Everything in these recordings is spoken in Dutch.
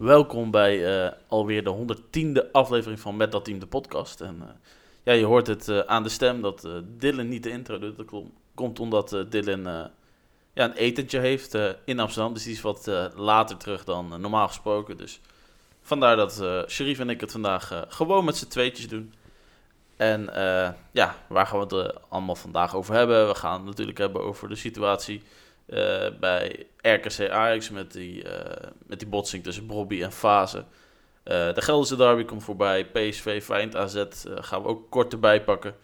welkom bij uh, alweer de 110e aflevering van Met Dat Team, de podcast. En uh, ja, je hoort het uh, aan de stem dat Dylan niet de intro doet. Dat komt omdat Dylan ja, een etentje heeft in Amsterdam. Dus die is wat later terug dan normaal gesproken. Dus vandaar dat Sharif en ik het vandaag gewoon met z'n tweetjes doen. En ja, waar gaan we het allemaal vandaag over hebben? We gaan het natuurlijk hebben over de situatie uh, bij RKC Ajax met die, uh, met die botsing tussen Bobby en Fase. Uh, de Gelderse derby komt voorbij. PSV, Feyenoord, AZ gaan we ook kort erbij pakken.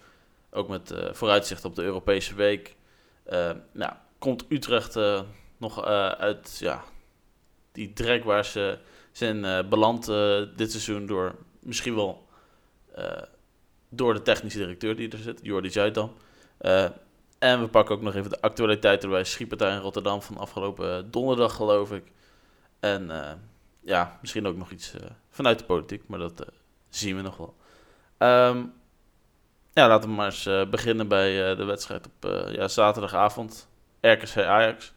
Ook met vooruitzicht op de Europese week. nou, komt Utrecht nog uit ja, die drek waar ze zijn beland dit seizoen door misschien wel door de technische directeur die er zit, Jordi Zuidam. En we pakken ook nog even de actualiteiten bij Schiepertuin in Rotterdam van afgelopen donderdag, geloof ik. En uh, ja, misschien ook nog iets uh, vanuit de politiek, maar dat zien we nog wel. Um, ja, laten we maar eens beginnen bij de wedstrijd op ja, zaterdagavond. RKC Ajax.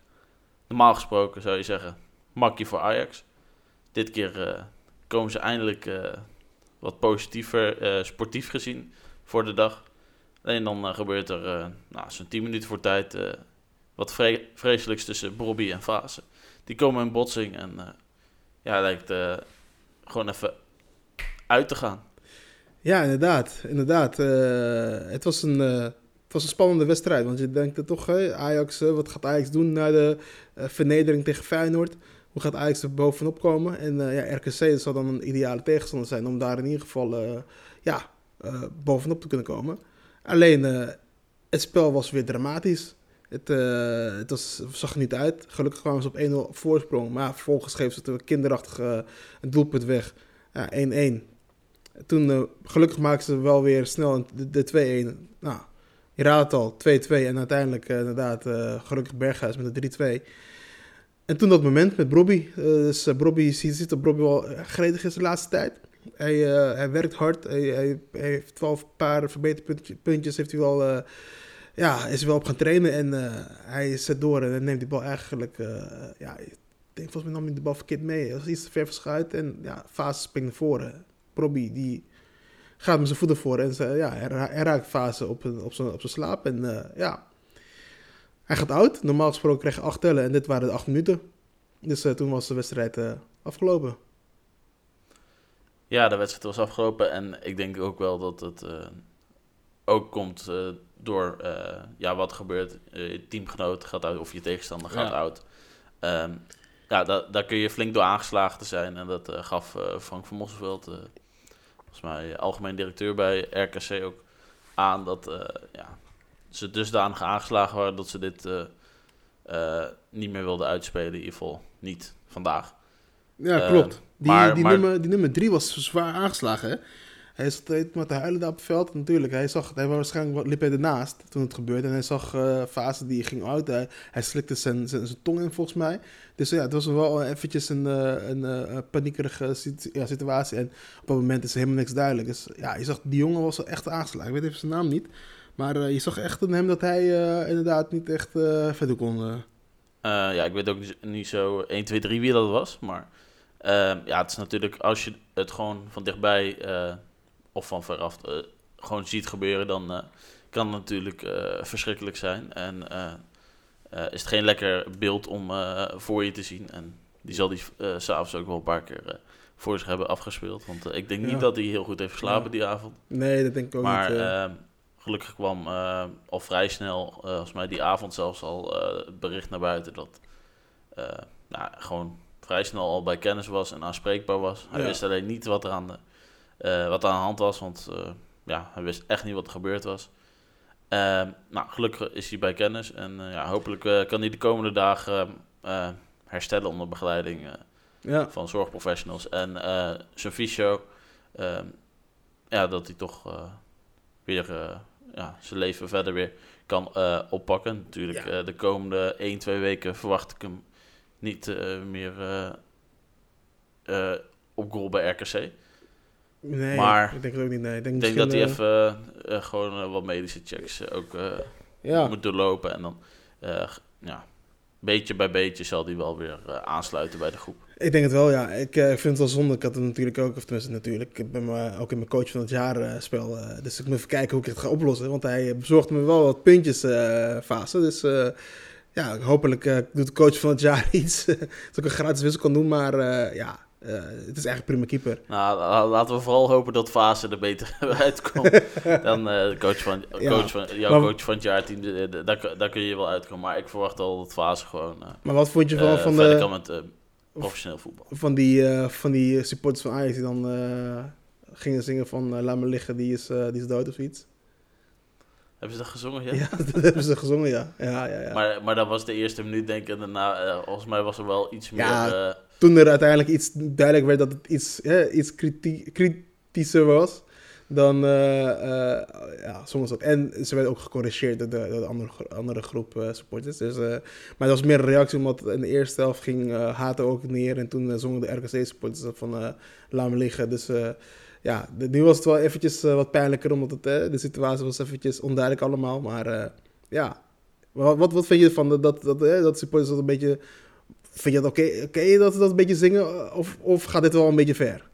Normaal gesproken zou je zeggen, makkie voor Ajax. Dit keer komen ze eindelijk wat positiever, sportief gezien, voor de dag. Alleen dan uh, gebeurt er uh, nou, zo'n 10 minuten voor tijd uh, wat vre vreselijks tussen Bobby en Fase. Die komen in botsing en ja, lijkt gewoon even uit te gaan. Ja, inderdaad. inderdaad. het, was een, het was een spannende wedstrijd. Want je denkt toch, Ajax, wat gaat Ajax doen na de vernedering tegen Feyenoord? Hoe gaat Ajax er bovenop komen? En ja, RKC zal dan een ideale tegenstander zijn om daar in ieder geval ja, bovenop te kunnen komen. Alleen, uh, het spel was weer dramatisch. Het, uh, het zag er niet uit. Gelukkig kwamen ze op 1-0 voorsprong. Maar vervolgens geven ze het kinderachtig uh, een doelpunt weg. 1-1. Ja, Toen, gelukkig maakten ze wel weer snel de, de 2-1. Nou, je raadt het al, 2-2. En uiteindelijk inderdaad gelukkig Berghuis met de 3-2. En toen dat moment met Brobby. dus Brobby, je ziet dat Brobby wel gretig is de laatste tijd. Hij, uh, hij werkt hard. Hij, hij, heeft wel een paar verbeterpuntjes. Heeft hij wel, uh, ja, is wel op gaan trainen. En uh, hij zet door en neemt die bal eigenlijk. ja, ik denk volgens mij nam hij de bal verkeerd mee. Hij was iets te ver verschuit. En ja, Fase springt naar voren. Probi die gaat met zijn voeten voor. En ze, ja, hij, raakt Fase op, op zijn op slaap. En ja, hij gaat oud. Normaal gesproken kreeg hij acht tellen. En dit waren de acht minuten. Dus toen was de wedstrijd afgelopen. Ja, de wedstrijd was afgelopen en ik denk ook wel dat het uh, ook komt uh, door uh, ja, wat gebeurt. je teamgenoot gaat uit of je tegenstander gaat ja. uit. Um, ja, daar, daar kun je flink door aangeslagen te zijn. En dat gaf Frank van Mosselveld, volgens mij algemeen directeur bij RKC, ook aan dat ja, ze dusdanig aangeslagen waren dat ze dit niet meer wilden uitspelen. In ieder geval niet vandaag. Ja, klopt. Die, maar, die, Nummer, die nummer drie was zwaar aangeslagen, hè? Hij zat met de huilen daar op het veld. Natuurlijk, hij zag, hij was waarschijnlijk liep hij ernaast toen het gebeurde. En hij zag uh, fase die ging uit. Hij, hij slikte zijn, zijn, zijn, tong in, volgens mij. Dus ja, het was wel eventjes een, uh, een uh, paniekerige ja, situatie. En op dat moment is helemaal niks duidelijk. Dus ja, je zag, die jongen was echt aangeslagen. Ik weet even zijn naam niet. Maar je zag echt aan hem dat hij inderdaad niet echt verder kon. ja, ik weet ook niet zo 1, 2, 3 wie dat was, maar... Uh, ja, het is natuurlijk als je het gewoon van dichtbij uh, of van veraf uh, gewoon ziet gebeuren, dan uh, kan het natuurlijk verschrikkelijk zijn. En is het geen lekker beeld om voor je te zien. En die zal die s'avonds ook wel een paar keer voor zich hebben afgespeeld. Want ik denk niet dat hij heel goed heeft geslapen ja. die avond. Nee, dat denk ik ook maar, niet. Maar gelukkig kwam al vrij snel, volgens mij die avond zelfs al, het bericht naar buiten dat nou, gewoon vrij snel al bij kennis was en aanspreekbaar was. Hij wist alleen niet wat er aan de, uh, wat aan de hand was, want uh, ja, hij wist echt niet wat er gebeurd was. Uh, nou, gelukkig is hij bij kennis en ja, hopelijk kan hij de komende dagen herstellen onder begeleiding ja. van zorgprofessionals. En zijn fysio, ehm, ja, dat hij toch weer ja, zijn leven verder weer kan oppakken. Natuurlijk, de komende 1, 2 weken verwacht ik hem niet uh, meer uh, uh, op goal bij RKC. Nee, maar ik denk het ook niet. Nee. Ik denk, denk dat hij even gewoon wat medische checks ook ja. moet doorlopen. En dan, ja, beetje bij beetje zal hij wel weer aansluiten bij de groep. Ik denk het wel, ja. Ik eh, vind het wel zonde. Ik had het natuurlijk ook, of tenminste natuurlijk, ik ben me ook in mijn coach van het jaar eh, spel. eh, dus ik moet even kijken hoe ik het ga oplossen. Want hij bezorgde me wel wat puntjes eh, fase. Dus eh, ja, hopelijk eh, doet de coach van het jaar iets. dat ik een gratis wissel kan doen. Maar eh, ja, eh, het is eigenlijk prima keeper. Nou, la- laten we vooral hopen dat Fase er beter uitkomt dan eh, de coach van, Ja, coach van, jouw maar- coach van het jaarteam. Daar, kun- daar kun je wel uitkomen. Maar ik verwacht al dat Fase gewoon eh Maar wat vond je van, eh, van, de, kan met eh, professioneel voetbal. van, die, eh, van die supporters van Ajax die dan eh, gingen zingen van eh, laat me liggen, die is, eh, die is dood of iets? Hebben ze dat gezongen? Ja. Ja, dat hebben ze gezongen, ja. Ja, ja, ja. Maar, maar dat was de eerste minuut, denk ik. En daarna, eh, volgens mij was er wel iets meer... Ja, eh, toen er uiteindelijk iets duidelijk werd dat het iets, iets kriti- kritischer was, dan eh, ja, zongen ze dat. En ze werden ook gecorrigeerd door de, door de andere, andere groep supporters. Dus, maar dat was meer een reactie, omdat in de eerste helft ging Hato ook neer. En toen zongen de RKC-supporters van laat me liggen. Dus ja, nu was het wel eventjes eh, wat pijnlijker, omdat het, eh, de situatie was eventjes onduidelijk allemaal. Maar eh, ja, wat, wat, wat vind je ervan dat, dat, dat, eh, dat supporters dat een beetje... Vind je het oké oké dat ze dat een beetje zingen? Of, of gaat dit wel een beetje ver?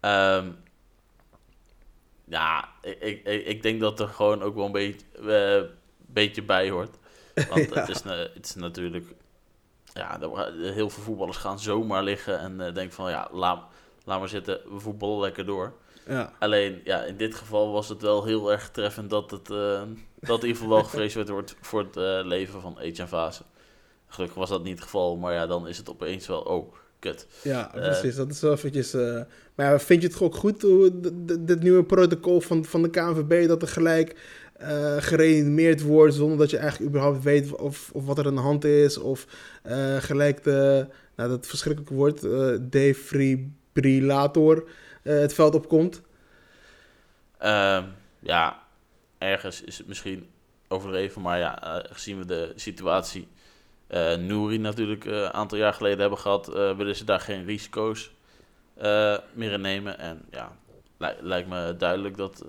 Ehm, ja, ik, ik, ik denk dat er gewoon ook wel een beetje, eh, beetje bij hoort. Want Ja. het, is, het is natuurlijk... Ja, heel veel voetballers gaan zomaar liggen en eh denken van... Ja, laat, laat maar zitten, we voetballen lekker door. Ja, Alleen, ja, in dit geval was het wel heel erg treffend dat, het, eh, dat in ieder geval wel gevreesd werd wordt voor het eh, leven van Etienne Fase. Gelukkig was dat niet het geval, maar ja, dan is het opeens wel, oh, kut. ja Eh. precies. Dat is wel eventjes... maar ja, vind je het ook goed, hoe dit nieuwe protocol van, van de KNVB... dat er gelijk gereanimeerd wordt... zonder dat je eigenlijk überhaupt weet of, of wat er aan de hand is... of gelijk de, nou, dat verschrikkelijke woord... eh defibrillator eh, het veld opkomt? Ehm, ja, ergens is het misschien overdreven, maar ja, eh, gezien we de situatie eh Nouri natuurlijk een aantal jaar geleden hebben gehad, eh, willen ze daar geen risico's meer in nemen. En ja, li- lijkt me duidelijk dat,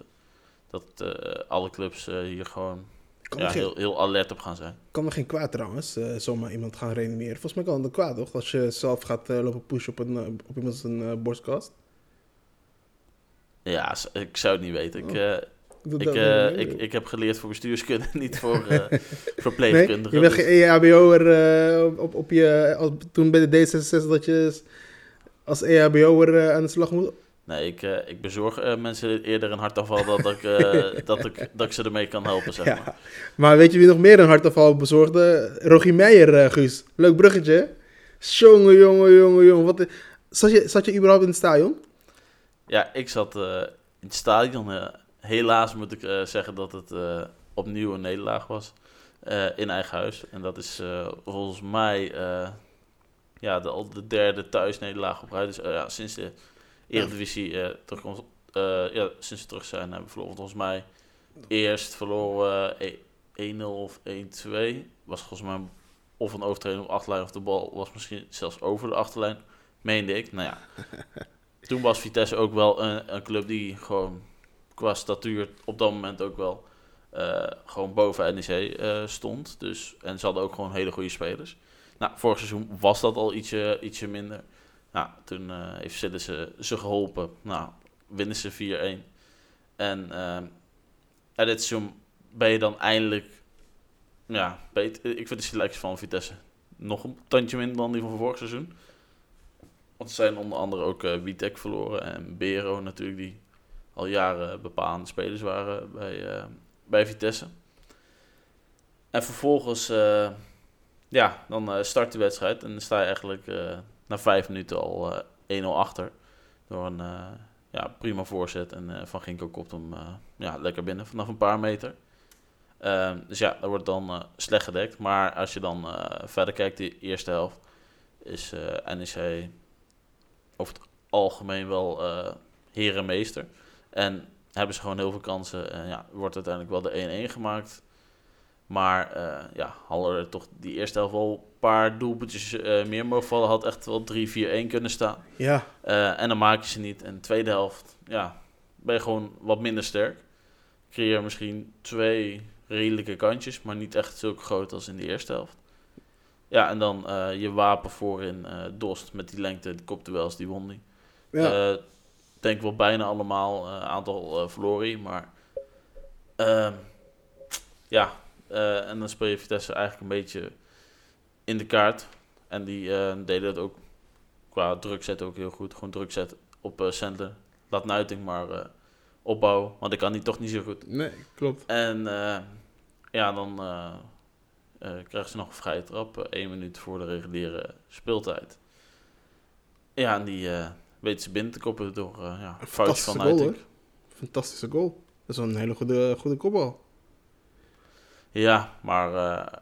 dat alle clubs hier gewoon Kan, ja, geen, heel, heel alert op gaan zijn. kan er geen kwaad trouwens, eh, zomaar iemand gaan reanimeren. Volgens mij kan het kwaad, toch? Als je zelf gaat eh, lopen pushen op, een, eh, op iemand zijn borstkast. Ja, ik zou het niet weten. Ik, Oh. Dat- ik, dat- dat- ik, ik heb geleerd voor bestuurskunde, niet voor uh, Nee, verpleegkundige. je bent dus- geen EHBO'er eh, op, op je... Als, toen bij de D66 dat je als EHBO'er eh, aan de slag moet. Nee, ik, eh, ik bezorg eh, mensen eerder een hartafval dat ik, eh, dat, ik, dat ik ze ermee kan helpen, zeg maar. Ja. Maar weet je wie nog meer een hartafval bezorgde? Rogie Meijer, Guus. Leuk bruggetje. Jongen, jongen, jongen, jongen. Wat, zat, je, zat je überhaupt in het stadion? Ja, ik zat in het stadion. helaas moet ik zeggen dat het opnieuw een nederlaag was in eigen huis. En dat is volgens mij ja, de, de derde thuisnederlaag op rij. Dus ja, sinds de Eredivisie eh terugkomt, eh, ja, sinds we terug zijn, hebben we verloren. Volgens mij eerst verloren we eh, 1-0 of 1-2. Was volgens mij of een overtreding op achterlijn of de bal was misschien zelfs over de achterlijn. Meende ik. Nou ja. Toen was Vitesse ook wel een, een club die gewoon qua statuur op dat moment ook wel eh, gewoon boven NEC stond. Dus, en ze hadden ook gewoon hele goede spelers. Nou, vorig seizoen was dat al ietsje, ietsje minder. Nou, toen eh, heeft Sillissen ze geholpen. Nou, winnen ze 4-1. En eh, ja, dit seizoen ben je dan eindelijk ja. Ik vind de selectie van Vitesse nog een tandje minder dan die van vorig seizoen. Want ze zijn onder andere ook eh Witek verloren en Bero natuurlijk, die al jaren bepalende spelers waren bij, eh, bij Vitesse. En vervolgens, eh, ja, dan eh, start de wedstrijd en dan sta je eigenlijk eh, na vijf minuten al eh 1-0 achter. Door een eh, ja, prima voorzet en eh, Van Ginko kopt hem eh, ja, lekker binnen vanaf een paar meter. Ehm, dus ja, dat wordt dan eh, slecht gedekt. Maar als je dan eh, verder kijkt, de eerste helft, is eh NEC over het algemeen wel eh heer en hebben ze gewoon heel veel kansen. En ja, wordt uiteindelijk wel de 1-1 gemaakt. Maar eh ja, hadden er toch die eerste helft wel paar doelpuntjes eh, meer mogen vallen. Had echt wel 3-4-1 kunnen staan. Ja, Eh, en dan maak je ze niet. En de tweede helft, ja, ben je gewoon wat minder sterk. Creëer misschien twee redelijke kantjes, maar niet echt zulke groot als in de eerste helft. ja, en dan eh, je wapen voorin, eh Dost met die lengte, de kopduels, die won die. Ja. Eh, denk wel bijna allemaal een aantal verloren maar ehm, ja, en dan speel je Vitesse eigenlijk een beetje in de kaart. En die eh, deden het ook qua druk zetten ook heel goed. Gewoon druk zetten op eh Sandler. Laat Nuiting maar eh opbouwen, want ik kan die toch niet zo goed. Nee, klopt. En ja, dan krijgen ze nog een vrije trap. één minuut voor de reguliere speeltijd. Ja, en die weten ze binnen te koppen door ja, een foutje van fantastische goal, Nuiting. Fantastische goal. Dat is wel een hele goede, goede kopbal. Ja, maar...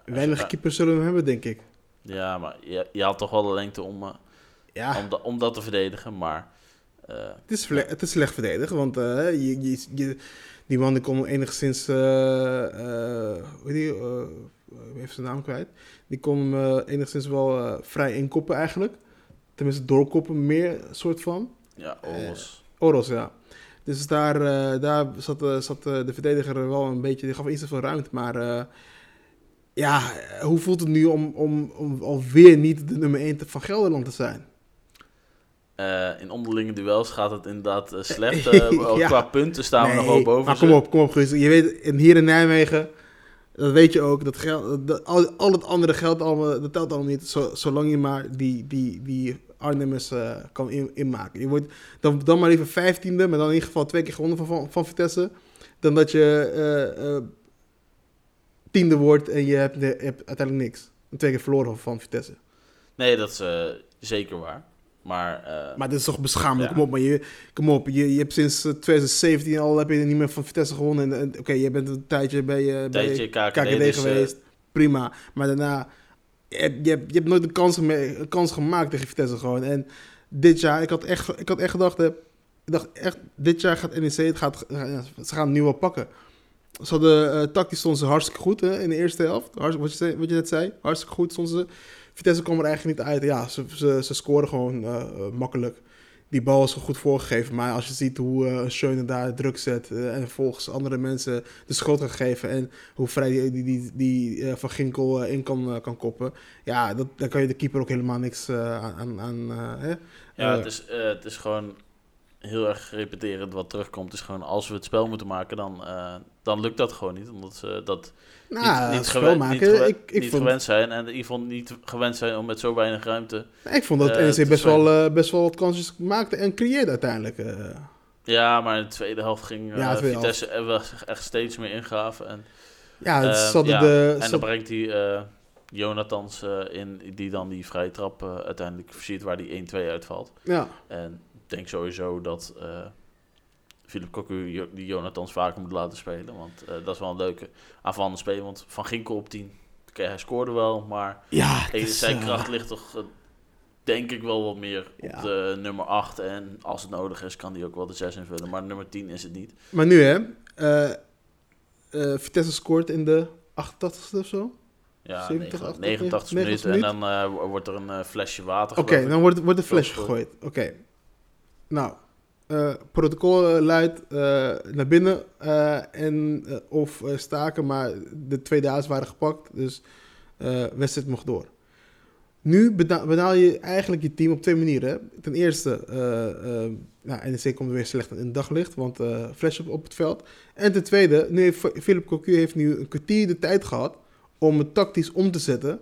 Weinig keepers zullen hem hebben, denk ik. Ja, maar je, je had toch wel de lengte om, eh, Ja, om, da- om dat te verdedigen. Maar eh, het is, het is slecht verdedigd, want eh, je, je, je- die man die kon enigszins... hoe die? heeft zijn naam kwijt. Die kon hem enigszins wel vrij inkoppen eigenlijk. Tenminste, doorkoppen meer, soort van. ja, Oros. Oros, ja. Dus daar, daar zat, zat de verdediger wel een beetje... Die gaf iets te veel ruimte, maar... ja, hoe voelt het nu om, om, om alweer niet de nummer 1 van Gelderland te zijn? Eh, in onderlinge duels gaat het inderdaad eh, slecht. eh, Ja. Qua punten staan we nog wel boven Maar ze. kom op, kom op, Guus. Je weet, in- hier in Nijmegen, dat weet je ook, dat geld, dat, al, al het andere geld allemaal, dat telt allemaal niet, zo, zolang je maar die, die, die Arnhemmers kan in, inmaken. Je wordt dan, dan maar liever vijftiende, maar dan in ieder geval twee keer gewonnen van, van, van Vitesse, dan dat je tiende wordt en je hebt, je hebt uiteindelijk niks. En twee keer verloren van Vitesse. Nee, dat is eh, zeker waar. Maar, eh, Maar dit is toch beschamelijk. Ja. Kom op, maar je, kom op. Je, je hebt sinds eh, 2017 al heb je niet meer van Vitesse gewonnen. En, en Oké, je bent een tijdje bij, eh, een bij KKD, KKD dus, eh, geweest. Prima. Maar daarna, je hebt, je je hebt nooit een kans, een kans gemaakt tegen Vitesse gewoon. En dit jaar, ik had echt, ik had echt gedacht, ik dacht echt, dit jaar gaat NEC, het gaat, ze gaan het nu wel pakken. Ze hadden, eh, tactisch stonden ze hartstikke goed hè, in de eerste helft. Hartstikke, wat, je, zei- wat je net zei, hartstikke goed stonden ze. Vitesse kwam er eigenlijk niet uit. Ja, ze, ze, ze scoren gewoon eh, eh, makkelijk. Die bal is goed voorgegeven. Maar als je ziet hoe Schöne daar druk zet... en volgens andere mensen de schuld gaat geven... en hoe vrij die, die, die, die Van Ginkel in kan, kan koppen... ja, dat, dan kan je de keeper ook helemaal niks aan... aan, hè? Ja, het is, het is gewoon heel erg repeterend wat terugkomt. Is gewoon als we het spel moeten maken, dan, eh, dan lukt dat gewoon niet. Omdat ze dat nou, niet, niet, gewen- maken, niet, gewen- ik, ik, niet vond, gewend zijn. En geval niet gewend zijn om met zo weinig ruimte. ik vond dat eh, NEC best, wel, eh, best wel wat kansjes maakte en creëerde uiteindelijk. Ja, maar in de tweede helft ging Ja, tweede Vitesse er wel echt steeds meer ingaven. En, ja, het ja, de... en dan brengt hij Jonathans in, die dan die vrije trap uiteindelijk versiert waar die 1-2 uitvalt. ja. En denk sowieso dat eh Philip Cocu die Jonathans vaker moet laten spelen. Want eh, dat is wel een leuke aanvallende speler. Want Van Ginkel op 10, oké, hij scoorde wel. Maar Ja, is, zijn eh, kracht ligt toch, denk ik, wel wat meer Ja. op de nummer 8. En als het nodig is, kan hij ook wel de 6 invullen. Maar nummer 10 is het niet. Maar nu hè, eh, eh, Vitesse scoort in de 88ste of zo. Ja, 70, 89, 89 minuten. En dan eh, wo- wordt er een flesje water Oké, dan wordt, wordt de Zo gegooid. Oké. Nou, eh, protocol eh, luidt eh, naar binnen en, of staken, maar de twee dagen waren gepakt, dus wedstrijd mocht door. Nu bedaal je eigenlijk je team op twee manieren. Ten eerste, nou, NEC komt weer slecht in het daglicht, want flash op, op het veld. En ten tweede, nu heeft Philip Cocu heeft nu een kwartier de tijd gehad om het tactisch om te zetten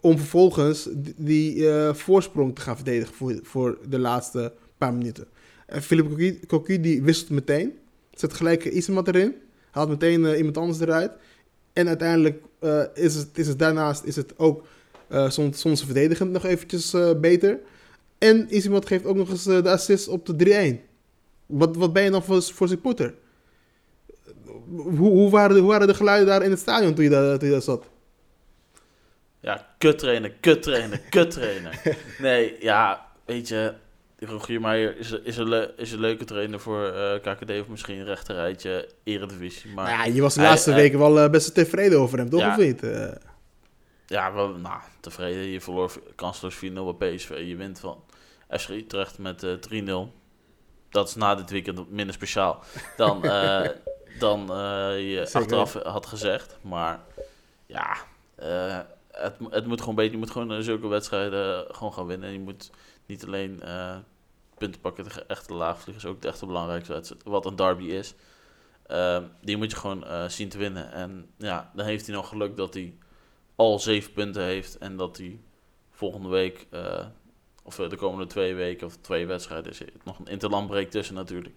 om vervolgens die, voorsprong te gaan verdedigen voor, voor de laatste paar minuten. En Philippe Cocu, die wisselt meteen, zet gelijk Isemat erin, haalt meteen eh, iemand anders eruit. En uiteindelijk eh, is, het, is het daarnaast is het ook eh soms, soms verdedigend nog eventjes eh, beter. En Isemat geeft ook nog eens de assist op de 3-1. Wat, wat ben je dan voor, voor supporter? Hoe, hoe, waren de, hoe waren de geluiden daar in het stadion toen je daar, toen je daar zat? Ja, kut trainen, kut trainen, kut trainen. Nee, ja, weet je, Rogier Meijer is, is, een, is een leuke trainer voor eh, KKD of misschien een rechterrijtje Eredivisie. Maar Nou ja, je was de hij- laatste hij- weken wel eh, best tevreden over hem, toch? Ja. Of niet? Eh, ja, wel, nou, tevreden. Je verloor kansloos 4-0 bij PSV. Je wint van FC Utrecht met eh 3-0. Dat is na dit weekend minder speciaal dan, eh, dan eh, je Zeker. achteraf had gezegd. Maar ja, eh, het, het moet gewoon beter. Je moet gewoon eh, zulke wedstrijden gewoon gaan winnen. Je moet niet alleen eh, punten pakken tegen echte laagvliegers, ook de echte belangrijkste wedstrijd, wat een derby is. Ehm, die moet je gewoon eh, zien te winnen. En ja, dan heeft hij nog geluk dat hij al zeven punten heeft en dat hij volgende week, eh, of de komende twee weken of twee wedstrijden, is nog een interlandbreek tussen natuurlijk.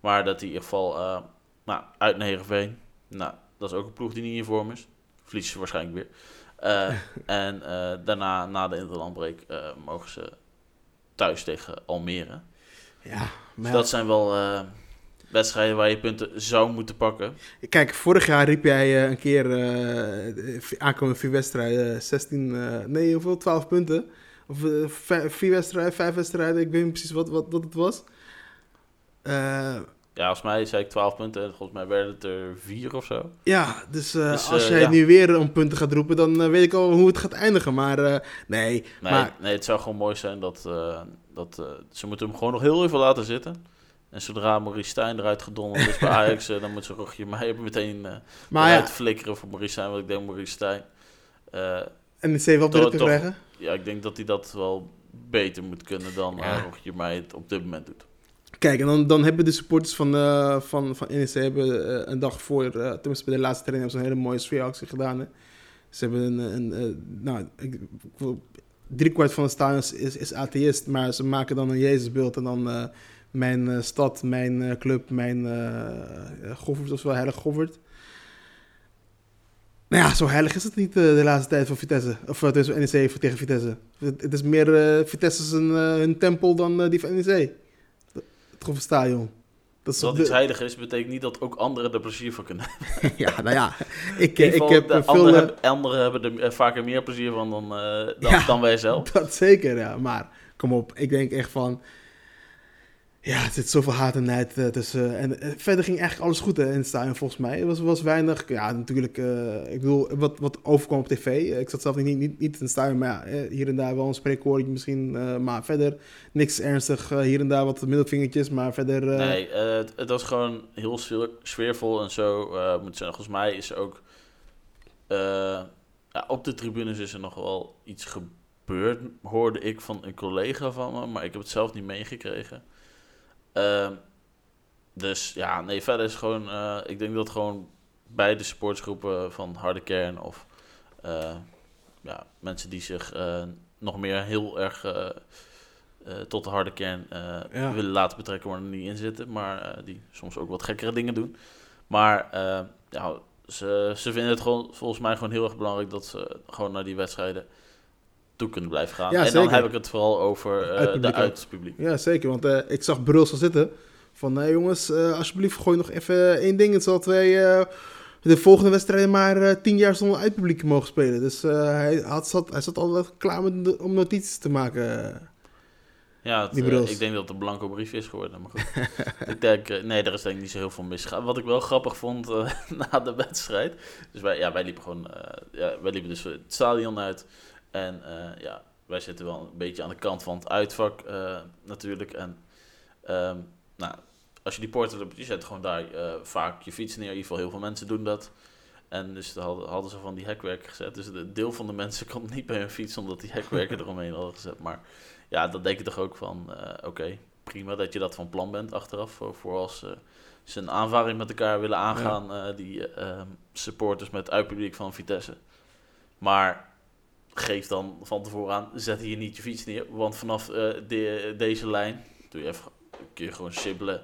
Maar dat hij in ieder geval nou, uit Heerenveen, nou, dat is ook een ploeg die niet in vorm is. Verliezen ze waarschijnlijk weer. En daarna, na de interlandbreek, mogen ze thuis tegen Almere. Ja, Dus maar dat zijn wel eh, wedstrijden waar je punten zou moeten pakken. Kijk, vorig jaar riep jij eh, een keer eh, aankomende vier wedstrijden, 16, eh, nee, hoeveel? 12 punten. Of vier wedstrijden, vijf wedstrijden, ik weet niet precies wat, wat, wat het was. Ja, volgens mij zei ik 12 punten en volgens mij werden het er vier of zo. ja, dus, eh, Dus, als eh, jij ja. nu weer om punten gaat roepen, dan eh, weet ik al hoe het gaat eindigen. Maar nee, Nee, maar nee, het zou gewoon mooi zijn dat, dat ze moeten hem gewoon nog heel even laten zitten. En zodra Maurice Stijn eruit gedonderd is bij Ajax, dan moet ze Rogier Meijer meteen maar eruit ja, flikkeren voor Maurice Stijn. Want ik denk Maurice Stijn, eh, NEC wel Toch- druk te krijgen. ja, ik denk dat hij dat wel beter moet kunnen dan Ja. Rogier Meijer het op dit moment doet. Kijk, en dan, dan hebben de supporters van, eh van, van NEC hebben, eh, een dag voor, eh, tenminste bij de laatste training, hebben ze een hele mooie sfeeractie gedaan. Hè. Ze hebben een, een, nou, ik, drie kwart van de stadion is, is, atheïst, maar ze maken dan een Jezusbeeld en dan mijn stad, mijn club, mijn Goffert, of wel heilig Goffert. Nou ja, zo heilig is het niet de laatste tijd voor Vitesse. Of uh, NEC tegen Vitesse. Het, is meer eh Vitesse hun tempel dan die van NEC. Goffert Stadion. Dat Dat de- iets heilig is, betekent niet dat ook anderen er plezier van kunnen hebben. ja, nou ja. Ik, ik heb veel... anderen, eh, hebben, anderen hebben er eh, vaker meer plezier van dan, eh, dan, Ja. dan wij zelf. Dat zeker, ja. Maar kom op, ik denk echt van... Ja, er zit zoveel haat en nijd eh, tussen. En eh, verder ging eigenlijk alles goed hè, in het stadion volgens mij. Er was, was weinig... Ja, natuurlijk... eh, ik bedoel, wat, wat overkwam op tv. Eh, ik zat zelf niet, niet, niet in het maar ja, eh, hier en daar wel een spreekwoordje misschien. eh, maar verder niks ernstig. eh, hier en daar wat middelvingertjes, maar verder... eh, Nee, eh, het, het was gewoon heel sfeer- sfeervol en zo. eh, moet zeggen, volgens mij is ook... eh, ja, op de tribunes is er nog wel iets gebeurd, hoorde ik van een collega van me. Maar ik heb het zelf niet meegekregen. Ehm, dus ja, nee, verder is gewoon... eh, ik denk dat gewoon beide sportsgroepen van harde kern of... eh, ja, mensen die zich eh, nog meer heel erg... tot de harde kern Ja. willen laten betrekken, maar er niet in zitten. Maar die soms ook wat gekkere dingen doen. Maar ja, ze, ze vinden het gewoon, volgens mij gewoon heel erg belangrijk dat ze gewoon naar die wedstrijden toe kunnen blijven gaan. Ja, en dan zeker. heb ik het vooral over eh, de uitpubliek. Ja, zeker. Want eh, ik zag Bruls al zitten. Van, nee jongens, eh, alsjeblieft gooi nog even één ding. Zal wij de volgende wedstrijden maar tien jaar zonder uitpubliek mogen spelen. Dus hij, had, zat, hij zat al klaar met, de- om notities te maken. Ja, het, ik denk dat het een blanco brief is geworden. Maar goed. ik denk, nee, er is denk ik niet zo heel veel misgegaan. Wat ik wel grappig vond na de wedstrijd. Dus wij, ja, wij liepen gewoon, ja, wij liepen dus het stadion uit. En eh, ja, wij zitten wel een beetje aan de kant van het uitvak eh, natuurlijk. En ehm, nou, als je die poorten hebt, je zet gewoon daar eh, vaak je fiets neer. In ieder geval heel veel mensen doen dat. En dus hadden, hadden ze van die hekwerken gezet. Dus een deel van de mensen kon niet bij hun fiets, omdat die hekwerken eromheen hadden gezet. Maar ja, dan denk je toch ook van, oké, prima dat je dat van plan bent achteraf. Voor, voor als ze een aanvaring met elkaar willen aangaan, die eh, supporters met uitpubliek van Vitesse. Maar geef dan van tevoren aan, zet hier niet je fiets neer. Want vanaf eh, de, deze lijn, doe je even, kun je gewoon sibbelen.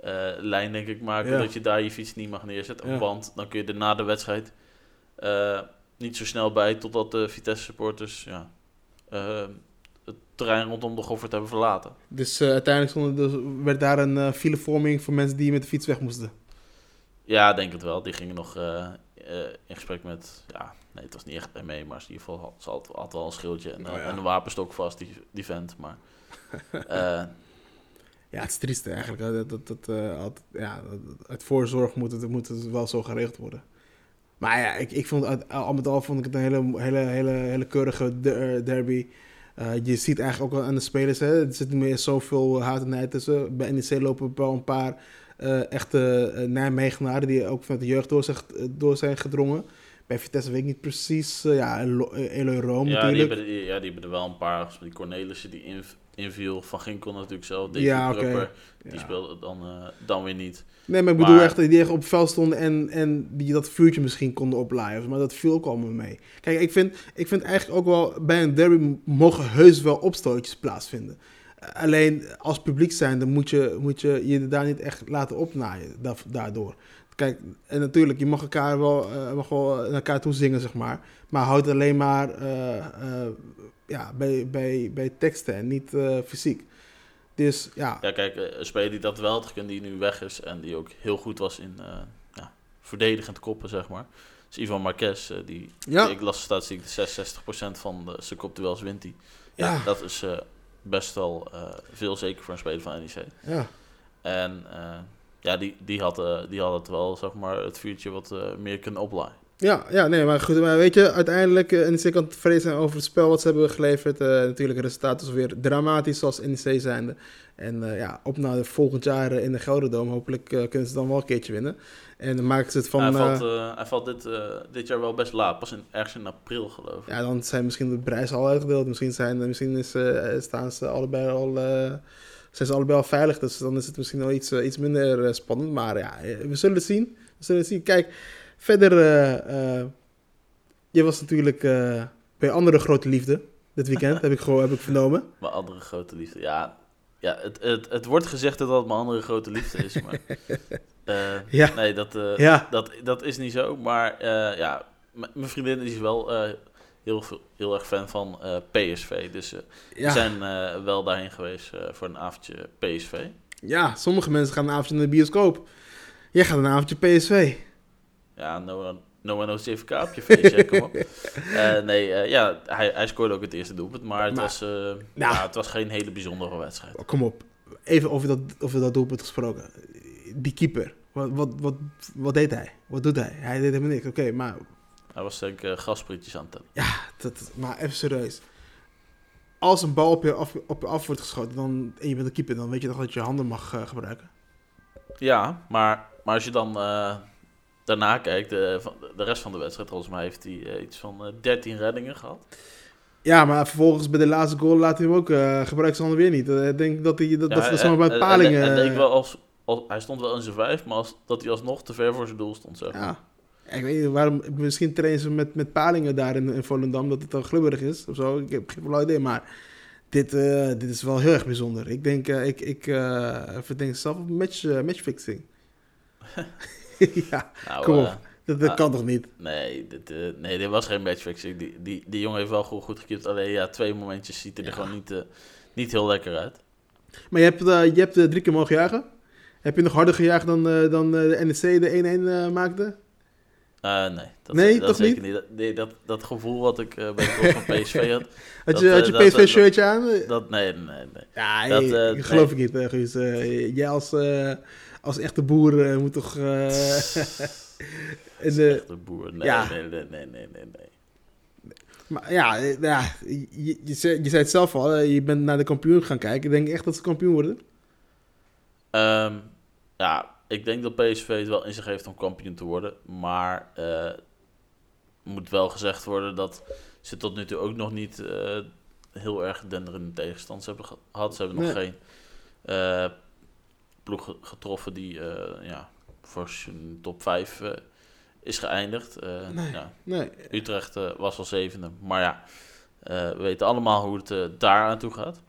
eh, lijn denk ik maken Ja. dat je daar je fiets niet mag neerzetten. Ja. Want dan kun je er na de wedstrijd eh, niet zo snel bij totdat de Vitesse supporters ja, het terrein rondom de Goffert hebben verlaten. Dus uiteindelijk stond er dus- werd daar een filevorming voor mensen die met de fiets weg moesten. Ja, ik denk het wel. Die gingen nog eh, eh, in gesprek met, ja, nee, het was niet echt mee, maar in ieder geval had, ze had, had wel een schildje en, Oh, ja. en een wapenstok vast, die, die vent. Maar eh, Ja, het is triest eigenlijk. Dat, dat, dat, eh, altijd, ja, dat- uit voorzorg moet het, moet het wel zo geregeld worden. Maar ja, ik, ik vond het, al met al vond ik het een hele, hele, hele, hele keurige der- derby. Eh, je ziet eigenlijk ook wel aan de spelers, hè, er zit niet meer zoveel haat en nijd tussen. Bij NEC lopen wel een paar eh, echte uh, Nijmegenaren die ook vanuit de jeugd door zijn, door zijn gedrongen. Bij Vitesse weet ik niet precies. eh, ja, Elo- eh, Eloy Room Ja die, hebben, ja, die hebben er wel een paar. Die Cornelissen die inv- inviel. Van Ginkel natuurlijk zelf. Davy Ja, Die Ja. speelde dan, eh, dan weer niet. Nee, maar ik bedoel Maar- echt die echt op veld stonden en, en die dat vuurtje misschien konden oplaaien. Maar dat viel ook allemaal mee. Kijk, ik vind, ik vind eigenlijk ook wel bij een derby mogen heus wel opstootjes plaatsvinden. Alleen als publiek zijnde moet je, moet je je daar niet echt laten opnaaien da- daardoor. Kijk, en natuurlijk, je mag elkaar wel, eh, mag wel naar elkaar toe zingen, zeg maar. Maar houd het alleen maar eh, eh, ja, bij, bij, bij teksten en niet fysiek. Dus ja, Ja, kijk, een speler die dat wel had gekund, die nu weg is. En die ook heel goed was in ja, verdedigend koppen, zeg maar. is Ivan Marquez. die, Ja. die- ik las statistiek, 66% van de, zijn kopduels wint hij. Ja, Ja. dat is best wel eh, veel, zeker voor een speler van NEC. ja. En eh, ja, die, die, had, eh, die had het wel, zeg maar, het vuurtje wat meer kunnen oplaaien. Ja, ja, nee, maar goed, maar weet je, uiteindelijk, uh, NEC kan tevreden zijn over het spel wat ze hebben geleverd. Eh, natuurlijk, het resultaat is weer dramatisch zoals NEC zijnde. En eh, ja, op naar de volgend jaar eh, in de Gelderdoom. Hopelijk eh, kunnen ze dan wel een keertje winnen. En dan maken ze het van... hij, eh, valt, eh, hij valt dit, eh, dit jaar wel best laat, pas in, ergens in april geloof ik. ja, dan zijn misschien de prijzen al uitgedeeld. Misschien, zijn, misschien is, eh, staan ze allebei al... eh, zijn ze allebei al veilig, dus dan is het misschien wel iets, eh, iets minder eh, spannend. Maar ja, eh, we zullen het zien. We zullen het zien. Kijk, verder... eh, eh, je was natuurlijk eh, bij andere grote liefde dit weekend, heb ik, gewoon, heb ik vernomen. Mijn andere grote liefde. Ja, ja het, het, het wordt gezegd dat dat mijn andere grote liefde is. Maar Ja. nee, dat, Ja. dat, dat is niet zo. Maar ja, mijn vriendin is wel heel, veel, heel erg fan van PSV. Dus eh, we Ja. zijn wel daarheen geweest voor een avondje PSV. ja, sommige mensen gaan een avondje naar de bioscoop. Jij gaat een avondje PSV. Ja, Noah Noah knows CVK op je feestje, kom op. Eh, nee, eh, ja, hij, hij scoorde ook het eerste doelpunt. Maar het, Maar- was, eh, ja, het was geen hele bijzondere wedstrijd. Oh, kom op. Even over dat, over dat doelpunt gesproken. Die keeper. Wat, wat, wat, wat deed hij? Wat doet hij? Hij deed helemaal niks. Oké, maar, Hij was denk ik gasprietjes aan het tellen. ja, dat, maar even serieus. Als een bal op je af, op je af wordt geschoten dan, en je bent een keeper, dan weet je toch dat je handen mag gebruiken? Ja, maar, maar als je dan daarna kijkt, eh, de, de rest van de wedstrijd, volgens mij heeft hij eh, iets van eh 13 reddingen gehad. Ja, maar vervolgens bij de laatste goal laat hij hem ook uh, gebruiken zijn handen weer niet. Eh, Ik denk dat hij dat, Ja, dat, eh, bij eh, palingen... en- en ik wel als, als, hij stond wel in zijn vijf, maar als, dat hij alsnog te ver voor zijn doel stond. Zeg. Ja. Ik weet niet waarom. Misschien trainen ze met, met palingen daar in, in Volendam. Dat het dan glibberig is of zo. Ik heb geen flauw idee. Maar dit, eh, dit is wel heel erg bijzonder. Ik denk, eh, ik, ik eh, verdenk zelf op match, eh, matchfixing. ja, Nou, kom op. eh, dat, dat ah. kan toch niet? nee, dit, eh, nee, dit was geen matchfixing. Die, die, die jongen heeft wel goed, goed gekiept. Alleen ja, twee momentjes ziet er Ja. gewoon niet, eh, niet heel lekker uit. Maar je hebt, je hebt drie keer mogen jagen. Heb je nog harder gejaagd dan, dan de NEC de 1-1 eh, maakte? Nee, dat, Nee, dat toch zeker niet. Dat, nee, dat, dat gevoel wat ik bij de van PSV had, Had je, had je PSV-shirtje aan? dat nee, nee, nee. Ja, Dat, ik geloof nee. ik niet, Guus. Jij als, als echte boer eh, moet toch... eh, Echte boer. Nee, Ja. nee, nee, nee, nee, nee, nee. Maar ja, eh, ja je, je, zei, je zei het zelf al, je bent naar de kampioen gaan kijken. Ik denk echt dat ze kampioen worden. Ehm, ja, ik denk dat PSV het wel in zich heeft om kampioen te worden. Maar moet wel gezegd worden dat ze tot nu toe ook nog niet heel erg denderende tegenstanders hebben gehad. Ze hebben nog geen ploeg getroffen die eh, ja, voor zijn top 5 eh, is geëindigd. Eh, Nee. ja, Nee, Utrecht was al zevende. Maar ja, we weten allemaal hoe het daar aan toe gaat.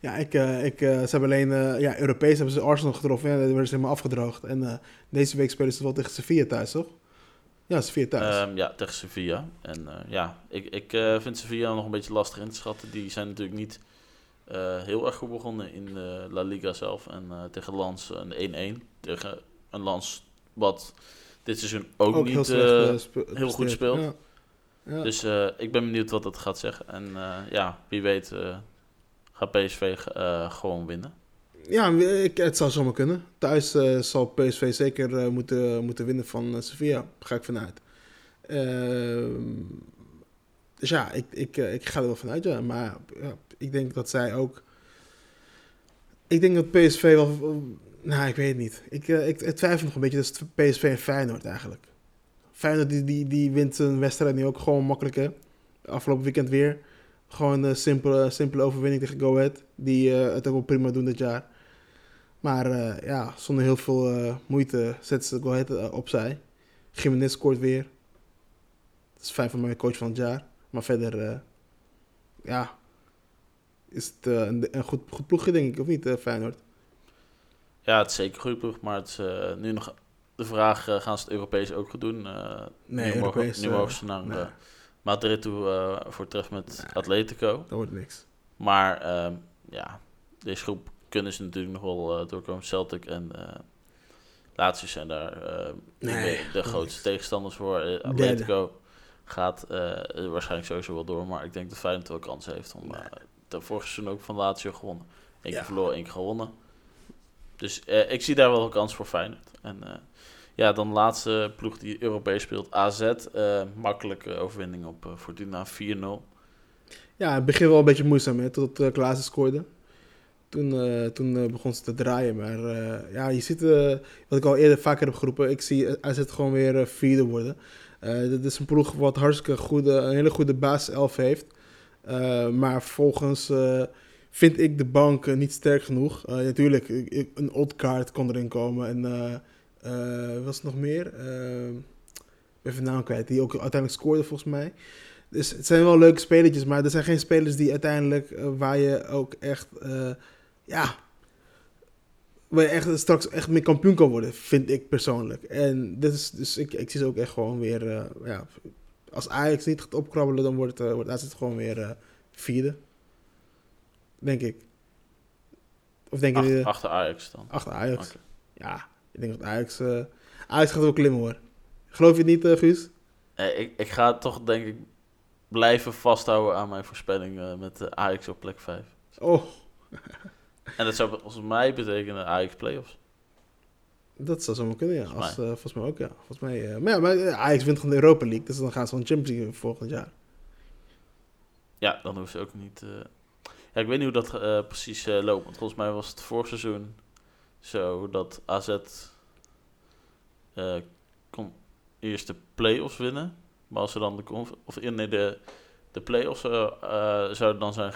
ja, ik, ik, ze hebben alleen, ja, Europees hebben ze Arsenal getroffen. Ja, dat werden ze helemaal afgedroogd. En deze week spelen ze wel tegen Sevilla thuis, toch? Ja, Sevilla thuis. Ehm, ja, tegen Sevilla. En ja, ik, ik vind Sevilla nog een beetje lastig in te schatten. Die zijn natuurlijk niet eh, heel erg goed begonnen in de La Liga zelf. En eh, tegen Lans een 1-1. Tegen een Lans wat dit seizoen ook, Ook niet heel eh, eh, heel goed speelt. Ja. Ja. Dus eh, ik ben benieuwd wat dat gaat zeggen. En eh, ja, wie weet eh, gaat PSV eh, gewoon winnen. Ja, ik, het zou zomaar kunnen. Thuis eh, zal PSV zeker eh, moeten, moeten winnen van eh, Sevilla. Ga ik vanuit. Ehm, dus ja, ik, ik, eh, ik ga er wel vanuit, ja. Maar ja, ik denk dat zij ook... Ik denk dat PSV wel... Nou, ik weet het niet. Ik, eh, ik, ik twijfel nog een beetje tussen PSV en Feyenoord eigenlijk. Feyenoord die, die, die wint zijn wedstrijd nu ook gewoon makkelijk, hè. Afgelopen weekend weer. Gewoon een simpele, simpele overwinning tegen Go Ahead. Die eh, het ook wel prima doen dit jaar. Maar eh, ja, zonder heel veel moeite zetten ze Go Ahead opzij. Jiménez scoort weer. Dat is fijn voor mij coach van het jaar. Maar verder, ja, is het eh, een, een goed, goed ploegje denk ik, of niet, eh, Feyenoord? Ja, het is zeker een goede ploeg, maar het is eh, nu nog de vraag, gaan ze het Europees ook goed doen? Nee, nu mogen, Europees, nu eh, mogen ze naar nee. Madrid toe voor het treffen met Nee. Atletico. Dat wordt niks. Maar ehm, ja, deze groep kunnen ze natuurlijk nog wel doorkomen. Celtic en Lazio zijn daar Nee, de grootste tegenstanders voor. Atletico gaat waarschijnlijk sowieso wel door, maar ik denk dat Feyenoord wel kans heeft om... de vorige seizoen ook van Lazio gewonnen. Eén Ja. keer verloren, één keer gewonnen. Dus eh, ik zie daar wel een kans voor Feyenoord. En eh, ja, dan de laatste ploeg die Europees speelt, AZ. eh, makkelijke overwinning op Fortuna 4-0. Ja, het begin wel een beetje moeizaam, hè, tot uh, Klaassen scoorde. Toen, toen begon ze te draaien. Maar ja, je ziet, wat ik al eerder vaker heb geroepen, ik zie AZ gewoon weer vierde worden. Dit is een ploeg wat hartstikke goede, een hele goede basiself heeft. Eh, maar vervolgens eh, vind ik de bank eh, niet sterk genoeg. Natuurlijk, ik- een oddkaart kon erin komen. En eh, was nog meer? Even naam kwijt. Die ook uiteindelijk scoorde volgens mij. Dus het zijn wel leuke spelertjes, maar er zijn geen spelers die uiteindelijk waar je ook echt, ja, waar echt straks echt mee kampioen kan worden, vind ik persoonlijk. En dit is, dus ik, ik zie ze ook echt gewoon weer, ja, als Ajax niet gaat opkrabbelen, dan wordt, uh, wordt AZ gewoon weer uh, vierde, denk ik. Of denk je? achter Ajax dan. Achter Ajax. Ja, ik denk dat Ajax, uh, Ajax gaat wel klimmen hoor. Geloof je het niet, Guus? Eh, ik, ik ga toch denk ik blijven vasthouden aan mijn voorspelling met Ajax op plek 5. Oh. en dat zou volgens mij betekenen Ajax playoffs. Dat zou zomaar kunnen, ja. Volgens Als, uh, volgens mij ook, ja. Volgens mij, uh, maar ja, maar Ajax wint gewoon de Europa League, dus dan gaan ze van Champions League volgend jaar. Ja, dan hoeven ze ook niet... Uh... Ja, ik weet niet hoe dat precies loopt, want volgens mij was het vorig seizoen zo dat AZ kon eerst de play-offs winnen. Maar als ze dan de of nee, de, de play-offs zouden dan zijn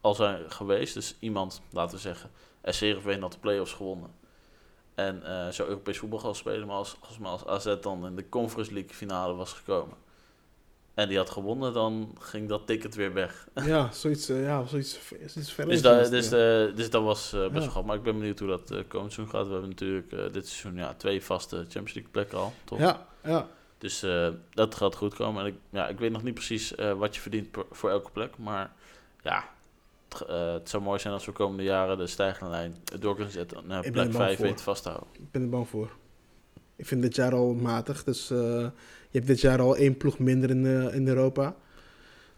al zijn geweest. Dus iemand, laten we zeggen, SCRV had de play-offs gewonnen. En uh, zou Europees voetbal gaan spelen. Maar als, als, als AZ dan in de Conference League finale was gekomen. En die had gewonnen, dan ging dat ticket weer weg. Ja, zoiets, uh, ja, zoiets, zoiets dus, da, dus, ja. dus dat was best ja. wel grappig. Maar ik ben benieuwd hoe dat komend seizoen gaat. We hebben natuurlijk dit seizoen ja, twee vaste Champions League plekken al, toch? Ja, ja. Dus dat gaat goed komen. En ik, ja, ik weet nog niet precies wat je verdient per, voor elke plek. Maar ja, uh, het, zou mooi zijn als we komende jaren de stijgende lijn door kunnen zetten. naar ik plek 5 weten vast te houden. Ik ben er bang voor. Ik vind dit jaar al matig. Dus uh, je hebt dit jaar al één ploeg minder in, in Europa.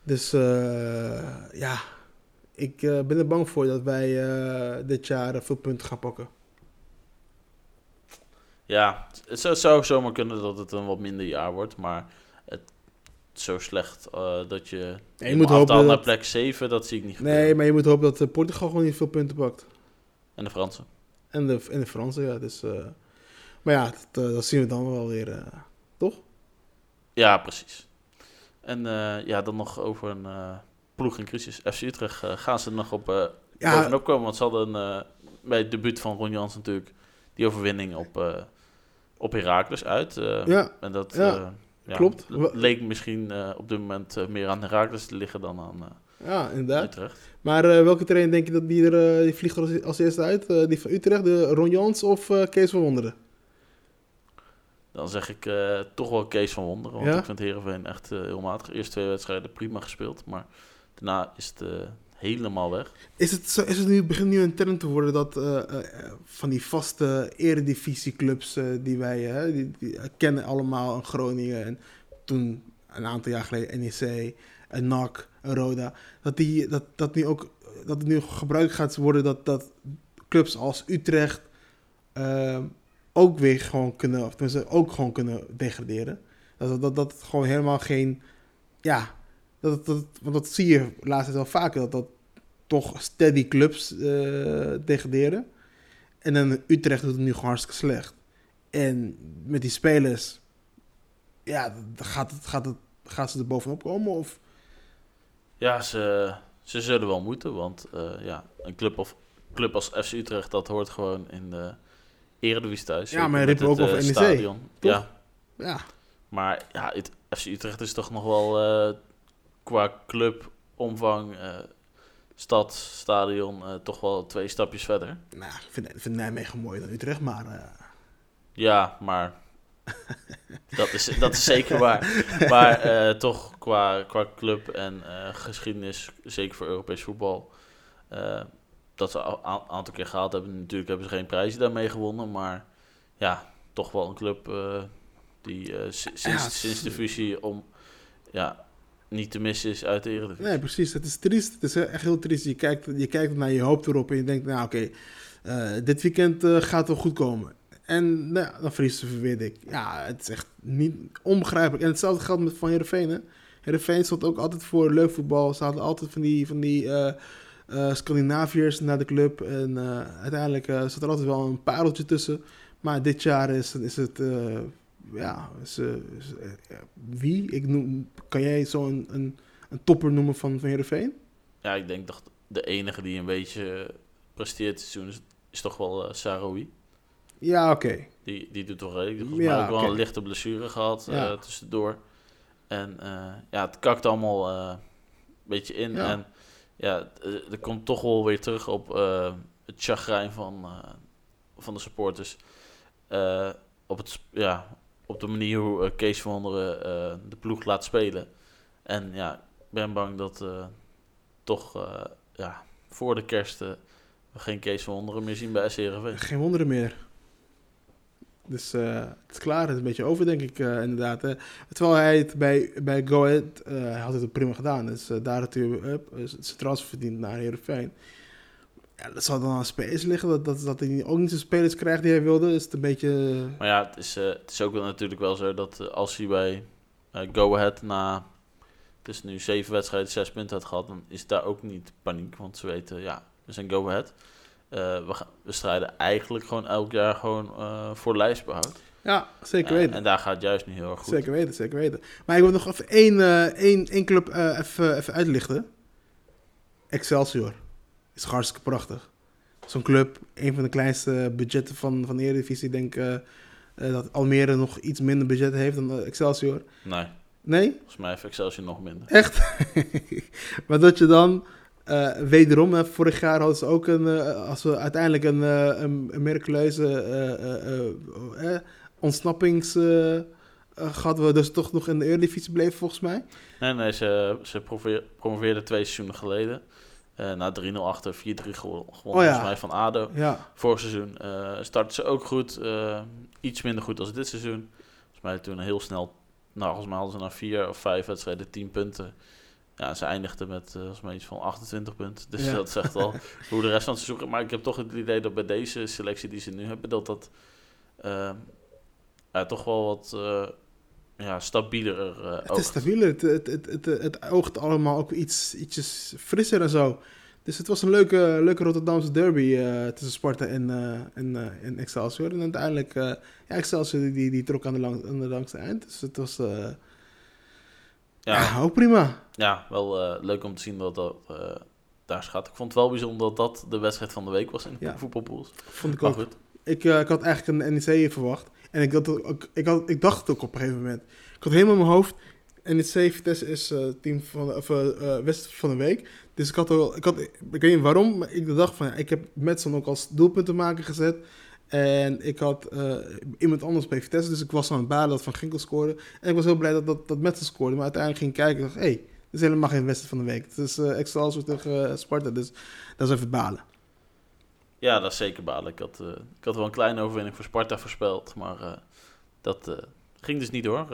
Dus ja, ik ben er bang voor dat wij dit jaar veel punten gaan pakken. Ja, het zou, zou zomaar kunnen dat het een wat minder jaar wordt, maar zo slecht uh, dat je, ja, je moet hopen naar plek 7, dat zie ik niet Nee, gebeuren. maar je moet hopen dat uh, Portugal gewoon niet veel punten pakt. En de Fransen. En de, en de Fransen, ja. Dus, uh, maar ja, dat, dat, zien we dan wel weer, uh, toch? Ja, precies. En ja, dan nog over een ploeg in crisis. FC Utrecht gaan ze er nog op ja. bovenop komen, want ze hadden bij het debuut van Ron Jans natuurlijk die overwinning op, op Herakles uit. Ja. En dat ja. Uh, ja, klopt. leek misschien op dit moment meer aan Herakles te liggen dan aan ja, inderdaad. Utrecht. Maar welke trainer denk je dat die, er, die vliegt er als, als eerste uit? die van Utrecht, de Ron Jans of Kees van Wonderen? Dan zeg ik toch wel Kees van Wonderen, want ja? ik vind Heerenveen echt heel matig. De eerste twee wedstrijden prima gespeeld, maar daarna is het helemaal weg. Is het, is het nu, begint nu een trend te worden dat uh, uh, van die vaste eredivisieclubs uh, die wij die, kennen allemaal, een Groningen en toen een aantal jaar geleden NEC, een NAC, een Roda, dat, die, dat, dat, nu ook, dat het nu gebruikt gaat worden dat, dat clubs als Utrecht ook weer gewoon kunnen, of tenminste ook gewoon kunnen degraderen. Dat, dat, dat gewoon helemaal geen, ja, dat, dat, want dat zie je laatst wel vaker, dat dat toch steady clubs uh, degraderen. En dan Utrecht doet het nu gewoon hartstikke slecht. En met die spelers ja, gaat, het, gaat, het, gaan ze er bovenop komen? Of? Ja, ze, ze zullen wel moeten, want eh, ja, een club, of, club als FC Utrecht, dat hoort gewoon in de Eredivisie thuis. Ja, maar riep ook het, over eh, NEC, stadion. toch? Ja, Ja, maar ja, het, FC Utrecht is toch nog wel qua club, omvang, eh, stad, stadion, eh, toch wel twee stapjes verder. nou, ik vind, vind Nijmegen mooier dan Utrecht, maar... eh, Ja, maar dat is, dat is zeker waar. Maar toch qua, qua club en geschiedenis, zeker voor Europees voetbal, dat ze een aantal keer gehaald hebben. Natuurlijk hebben ze geen prijzen daarmee gewonnen, maar ja, toch wel een club die si- sinds, Ja, sinds de fusie om ja, niet te missen is uit de Eredivisie. Nee, precies. Het is triest. Het is echt heel triest. Je kijkt, je kijkt naar je hoopt erop en je denkt, nou oké, eh, dit weekend eh, gaat wel goed komen. En nou, dan verliezen ze weer dik. Ja, het is echt niet onbegrijpelijk. En hetzelfde geldt met Van Heerenveen. hè. Heerenveen stond ook altijd voor leuk voetbal. Ze hadden altijd van die, van die eh, eh, Scandinaviërs naar de club. En eh, uiteindelijk eh, zat er altijd wel een pareltje tussen. Maar dit jaar is, is het... ja, is, eh, eh, ja, wie? Ik noem, kan jij zo'n een, een topper noemen van, van Heerenveen? Ja, ik denk toch de enige die een beetje presteert seizoen is, is toch wel eh Saroui. Ja, oké. Die, die doet toch redelijk. Volgens Ja, ook wel een lichte blessure gehad eh, Ja. tussendoor. En ja, het kakt allemaal een beetje in. Ja. En ja, er komt toch wel weer terug op het chagrijn van, van de supporters. Op, het, ja, op de manier hoe eh, Kees van eh, de ploeg laat spelen. En ja, ik ben bang dat eh, toch ja, voor de kerst we geen Kees van Wonderen meer zien bij SC Heerenveen. Geen wonderen meer. Dus het is klaar, het is een beetje over, denk ik, inderdaad. hè. Terwijl hij het bij, bij Go Ahead, hij had het prima gedaan. Dus daar had hij uh, zijn transfer verdiend naar Heerenveen. Ja, dat zal dan aan spelers liggen, dat, dat, dat hij ook niet de spelers krijgt die hij wilde. Is het een beetje... Maar ja, het is, eh, het is ook wel natuurlijk wel zo dat eh, als hij bij eh, Go Ahead na het is nu zeven wedstrijden, zes punten had gehad, dan is daar ook niet paniek. Want ze weten, ja, we zijn Go Ahead. Eh, we, gaan, we strijden eigenlijk gewoon elk jaar gewoon eh, voor lijstbehoud. Ja, zeker Eh, weten. en daar gaat het juist nu heel erg goed. Zeker weten, zeker weten. Maar ik wil nog even één, eh, één, één club eh, even, even uitlichten. Excelsior. Is hartstikke prachtig. Zo'n club, een van de kleinste budgetten van, van de Eredivisie. Ik denk eh, eh, dat Almere nog iets minder budget heeft dan eh, Excelsior. Nee, Nee? volgens mij heeft Excelsior nog minder. Echt? maar dat je dan wederom, hè, vorig jaar hadden ze ook een, als we uiteindelijk een, eh, een, een miraculeuze ontsnappings eh, eh, gehad, we dus toch nog in de Eredivisie bleven volgens mij. Nee, nee, ze, ze promoveer- promoveerden twee seizoenen geleden. Eh na 3-0 achter, 4-3 gewo- gewonnen Oh ja. volgens mij van ADO. Ja, Vorig seizoen eh startten ze ook goed. eh, iets minder goed als dit seizoen. Volgens mij toen heel snel... Nou, volgens mij hadden ze na vier of vijf wedstrijden 10 punten. Ja, ze eindigden met volgens mij iets van 28 punten. Dus Ja. dat zegt wel hoe de rest van het seizoen... Maar ik heb toch het idee dat bij deze selectie die ze nu hebben... dat dat ja, toch wel wat ja, stabieler eh het is stabieler. Het, het, het, het, oogt allemaal ook iets, ietsjes frisser en zo. Dus het was een leuke, leuke Rotterdamse derby eh, tussen Sparta en, eh, en, en Excelsior. En uiteindelijk, ja, Excelsior die, die trok aan de, lang, aan de langste eind. Dus het was ja. ja, ook prima. Ja, wel leuk om te zien dat dat daar gaat. Ik vond het wel bijzonder dat dat de wedstrijd van de week was in de Ja. voetbalpools. Vond ik Maar ook. goed, Ik, ik had eigenlijk een NEC verwacht. En ik, ook, ik, had, ik dacht het ook op een gegeven moment. Ik had helemaal in mijn hoofd. NEC Vitesse is eh team van, de- of, eh, eh, wedstrijd van de week. Dus ik had ik had, ik weet niet waarom, maar ik dacht van, ik heb Metson ook als doelpuntenmaker gezet. En ik had iemand anders bij Vitesse, dus ik was aan het balen dat Van Ginkel scoorde. En ik was heel blij dat, dat, dat Metson scoorde. Maar uiteindelijk ging ik kijken en dacht, hé, hey, dit is helemaal geen wedstrijd van de week. Het is eh Excelsior tegen Sparta, dus dat is even balen. Ja, dat is zeker balen. Ik had, eh, ik had wel een kleine overwinning voor Sparta voorspeld, maar eh, dat eh, ging dus niet door.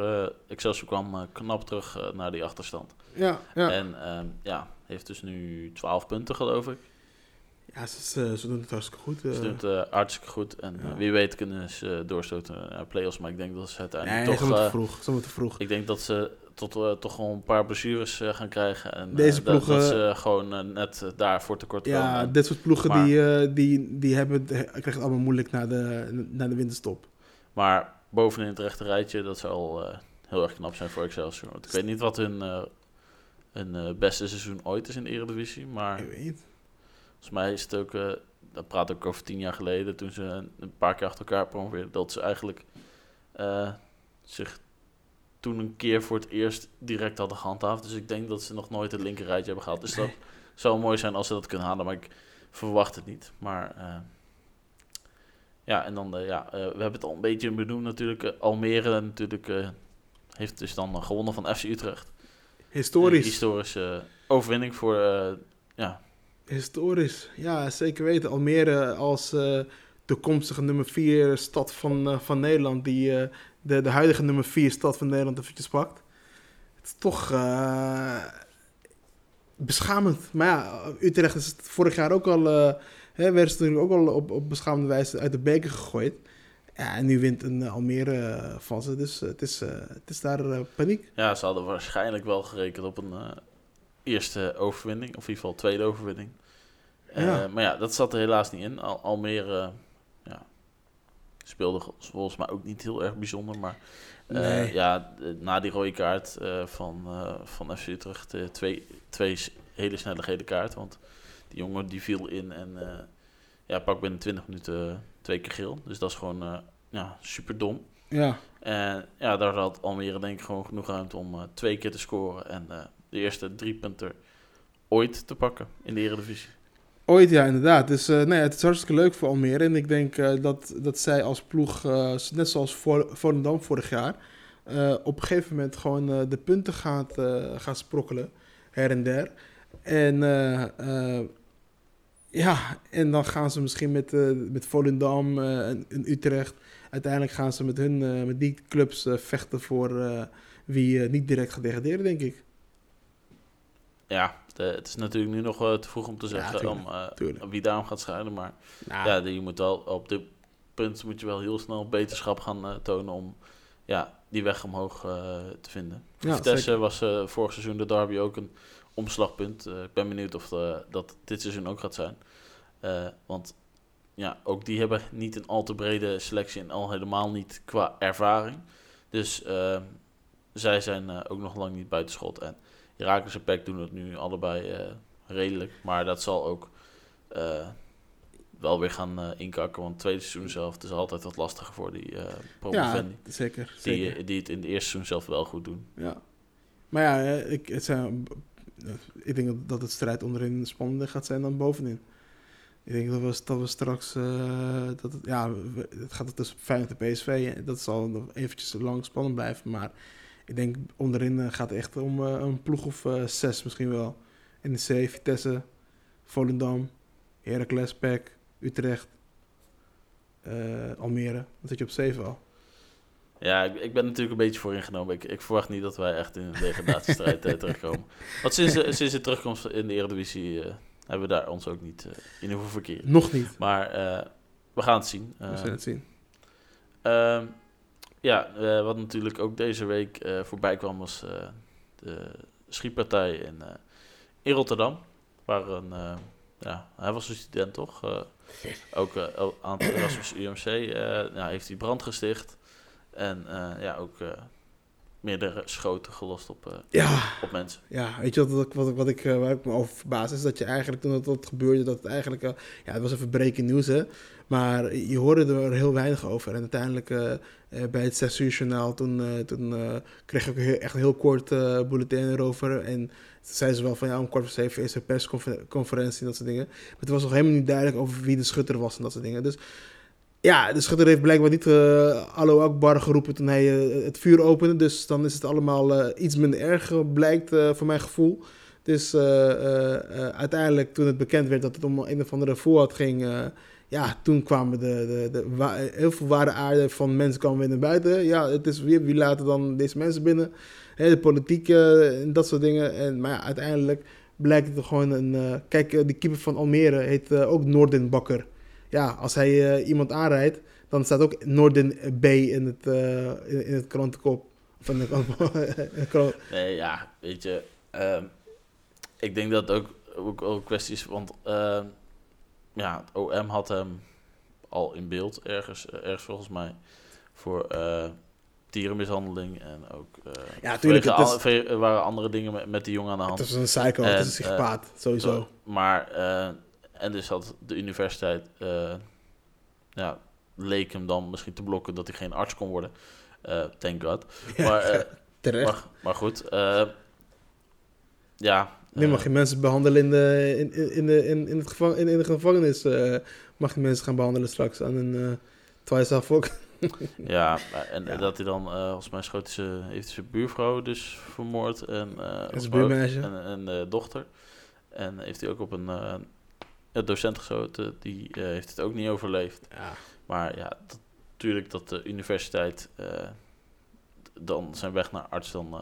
Excelsior kwam knap terug naar die achterstand. Ja, ja. En ehm, ja, heeft dus nu 12 punten geloof ik. ja ze, ze, ze doen het hartstikke goed. Dus doet het hartstikke goed. En Ja. wie weet kunnen ze doorstoten naar play-offs. Maar ik denk dat ze uiteindelijk Nee, toch... ze moeten eh, vroeg. Ze moeten vroeg. Ik denk dat ze tot, eh, toch gewoon een paar blessures eh, gaan krijgen. En, eh, Deze dat, ploegen- dat ze gewoon eh, net eh, daarvoor tekort komen. Ja, dit soort ploegen Maar- die, eh, die, die hebben, krijgen het allemaal moeilijk na de, na de winterstop. Maar bovenin het rechte rijtje, dat zal eh, heel erg knap zijn voor Excelsior. Want ik weet niet wat hun, eh, hun eh, beste seizoen ooit is in de Eredivisie. Maar Ik weet niet. volgens mij is het ook... eh dat praat ik over tien jaar geleden. Toen ze een, paar keer achter elkaar promoveerden. Dat ze eigenlijk eh, zich toen een keer voor het eerst direct hadden gehandhaafd. Dus ik denk dat ze nog nooit het linker rijtje hebben gehad. Dus dat zou mooi zijn als ze dat kunnen halen. Maar ik verwacht het niet. Maar... eh, ja, en dan, eh, ja, eh, we hebben het al een beetje benoemd natuurlijk. Almere natuurlijk eh, heeft dus dan gewonnen van FC Utrecht. Een Historisch. historische overwinning voor, eh, ja, Historisch. Ja, zeker weten. Almere als eh toekomstige nummer 4 stad van, eh, van Nederland. Die eh, de, de huidige nummer 4 stad van Nederland eventjes pakt. Het is toch eh, beschamend. Maar ja, Utrecht is het vorig jaar ook al... hè, werden ze natuurlijk ook al op, op beschamende wijze uit de beker gegooid. Ja, en nu wint een Almere van ze. Dus het, is, het is daar paniek. ja, ze hadden waarschijnlijk wel gerekend op een eerste overwinning. Of in ieder geval tweede overwinning. Ja. Maar ja, dat zat er helaas niet in. Al Almere speelde volgens mij ook niet heel erg bijzonder. Maar eh, Nee. ja, na die rode kaart eh, van, eh, van FC Utrecht, twee, twee hele snelle gele kaart. Want die jongen die viel in en ja, pak binnen 20 minuten twee keer geel. Dus dat is gewoon ja, super dom. Ja, En ja, daar had Almere denk ik gewoon genoeg ruimte om twee keer te scoren. En de eerste drie punten ooit te pakken in de Eredivisie. Ooit, ja, inderdaad. Dus eh, nee, het is hartstikke leuk voor Almere. En ik denk eh, dat, dat zij als ploeg, eh, net zoals Vol- Volendam vorig jaar, op een gegeven moment gewoon de punten gaat, gaat sprokkelen, her en der. En ja, en dan gaan ze misschien met, met Volendam en, Utrecht, uiteindelijk gaan ze met, hun, met die clubs vechten voor wie niet direct gaat degraderen, denk ik. Ja, de- het is natuurlijk nu nog eh, te vroeg om te zeggen tuurlijk, om, eh, wie daarom gaat scheiden. Maar Nou, ja, je moet wel, op dit punt moet je wel heel snel beterschap gaan eh, tonen om ja, die weg omhoog eh, te vinden. Ja, Vitesse zeker. was eh, vorig seizoen de derby ook een omslagpunt. Eh, ik ben benieuwd of eh, dat dit seizoen ook gaat zijn. Eh, want ja, ook die hebben niet een al te brede selectie en al helemaal niet qua ervaring. Dus eh, zij zijn eh, ook nog lang niet buitenschot. En Herakles en PEC doen het nu allebei eh, redelijk. Maar dat zal ook eh, wel weer gaan eh, inkakken. Want het tweede seizoen zelf het is altijd wat lastiger voor die eh ja, zeker. zeker. die, die het in het eerste seizoen zelf wel goed doen. Ja. Maar ja, ik, het zijn, ik denk dat- het strijd onderin spannender gaat zijn dan bovenin. Ik denk dat we, dat we straks... dat het, ja, het gaat tussen Feyenoord en PSV. en Dat zal nog eventjes lang spannend blijven. Maar ik denk onderin eh, gaat het echt om eh, een ploeg of eh, zes misschien wel. NEC, Vitesse, Volendam, Heracles, PEC, Utrecht, Almere. Dat zit je op zeven al. Ja, ik, ik ben natuurlijk een beetje vooringenomen. Ik, ik verwacht niet dat wij echt in een degradatiestrijd terugkomen. Want sinds, de- sinds de terugkomst in de Eredivisie eh, hebben we daar ons ook niet in hoeven verkeren. Nog niet. Maar we gaan het zien. We zullen het zien. Ja, eh, wat natuurlijk ook deze week eh, voorbij kwam was eh, de schietpartij in, in Rotterdam. Waar een, ja, hij was een student toch? Ook aan het Erasmus UMC ja, heeft hij brand gesticht. En ja, ook meerdere schoten gelost op, Ja, op mensen. Ja, weet je wat, wat, wat ik, waar ik me over verbaas is dat je eigenlijk toen dat, dat gebeurde, dat het eigenlijk, ja, het was even breaking nieuws hè, maar je hoorde er heel weinig over. En uiteindelijk eh, eh, bij het 6 uur journaal, toen, eh, toen kreeg ik echt een heel kort bulletin erover. En zeiden ze wel van ja, om kwart voor zeven is er persconferentie en dat soort dingen. Maar het was nog helemaal niet duidelijk over wie de schutter was en dat soort dingen. Dus ja, de schutter heeft blijkbaar niet Allo Akbar geroepen toen hij het vuur opende. Dus dan is het allemaal iets minder erg, blijkt voor mijn gevoel. Dus uiteindelijk toen het bekend werd dat het om een of andere voorhad ging... ja, toen kwamen de, de, de, heel veel ware aarde van mensen kwamen weer buiten. Ja, het is wie, wie laten dan deze mensen binnen? De politiek uh, en dat soort dingen. En, maar uiteindelijk blijkt het gewoon een... Uh, kijk, uh, de keeper van Almere heet ook Noorden Bakker. Ja, als hij iemand aanrijdt, dan staat ook Noorden B in het, in, in, het krantenkop. In de krant. Ja, weet je... Uh, ik denk dat het ook, ook, ook kwestie is, want... Uh, ja, het OM had hem al in beeld, ergens, ergens volgens mij, voor uh, dierenmishandeling en ook... eh Ja, tuurlijk, het is- Er waren andere dingen met, met die jongen aan de hand. Het is een psycho, het En, is een psychopaat, sowieso. Maar, eh, en dus had de universiteit, eh, ja, leek hem dan misschien te blokken dat hij geen arts kon worden. Eh thank God. Maar, eh, terecht. maar, maar goed, eh, ja. Nu eh, mag je mensen behandelen in de, in, in, de, in, in, het gevang, in, in de gevangenis. eh, mag je mensen gaan behandelen straks aan een uh, twice half ook. Ja, en Ja. dat hij dan, eh volgens mij schoot heeft zijn buurvrouw dus vermoord. En, eh, En of- zijn buurmeisje. En, eh, dochter. En heeft hij ook op een eh, docent geschoten. Die eh, heeft het ook niet overleefd. Ja. Maar ja, natuurlijk dat de universiteit eh, dan zijn weg naar arts dan eh,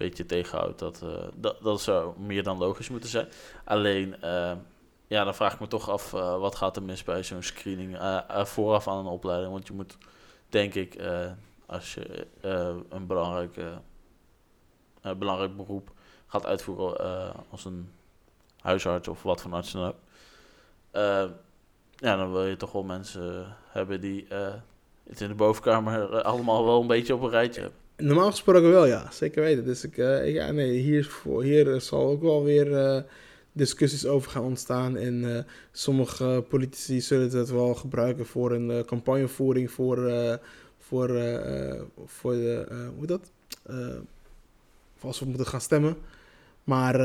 beetje tegenhoudt. Dat, eh, dat, dat zou meer dan logisch moeten zijn. Alleen, eh, ja, dan vraag ik me toch af, eh, wat gaat er mis bij zo'n screening eh, vooraf aan een opleiding? Want je moet, denk ik, als je een belangrijk, belangrijk beroep gaat uitvoeren als een huisarts of wat voor arts dan ook. ja, dan wil je toch wel mensen hebben die het in de bovenkamer allemaal wel een beetje op een rijtje hebben. Normaal gesproken wel, ja. Zeker weten. Dus ik, eh, ja, nee, hier, hier eh, zal ook wel weer eh, discussies over gaan ontstaan. En sommige politici zullen het wel gebruiken voor een campagnevoering voor, voor, voor de, hoe dat? Als we moeten gaan stemmen. Maar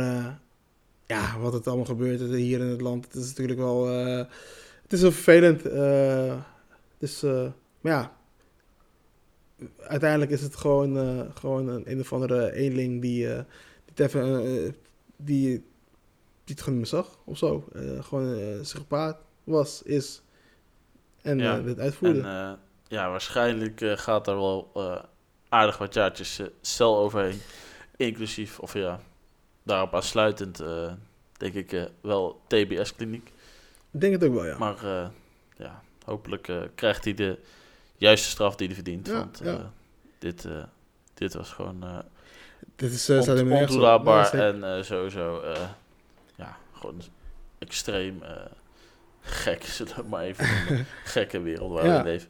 ja, wat het allemaal gebeurt hier in het land, het is natuurlijk wel, het is wel vervelend. dus, maar ja, uiteindelijk is het gewoon, eh, gewoon een, een of andere eenling die, eh, die, het even, eh, die, die het gewoon niet meer zag of zo. Gewoon een psychopaat was, is en Ja, dit uitvoerde. En ja, waarschijnlijk gaat er wel aardig wat jaartjes cel overheen. Inclusief, of ja, daarop aansluitend, denk ik wel TBS-kliniek. ik denk het ook wel, ja. Maar ja, hopelijk krijgt hij de juiste straf die hij verdient. Want eh, dit, eh, dit was gewoon eh Dit is, uh, ontoelaatbaar Ja, en sowieso ja, gewoon extreem gek, zullen we het maar even. Gekke wereld waar Ja. we leven.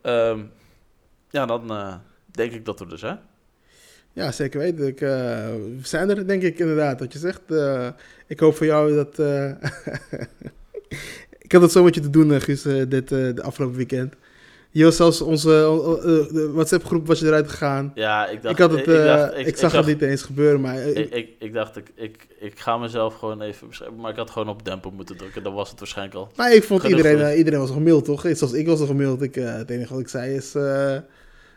Ehm, ja, dan denk ik dat we er zijn. Ja, zeker weten. Ik, we zijn er, denk ik, inderdaad. Wat je zegt. Ik hoop voor jou dat. ik had het zo met je te doen, Guus, dit de afgelopen weekend. Je was zelfs onze eh, eh, de WhatsApp-groep was je eruit gegaan. Ja, ik dacht... ik, had het, eh, dacht- ik, zag het niet eens gebeuren, maar eh, Ik, ik, ik dacht, ik, ik, ik ga mezelf gewoon even beschrijven. Maar ik had gewoon op dempen moeten drukken. Dan was het waarschijnlijk al. Maar ik vond iedereen, eh, iedereen was gemaild, toch? Zoals ik was gemaild. Ik, eh, het enige wat ik zei is eh,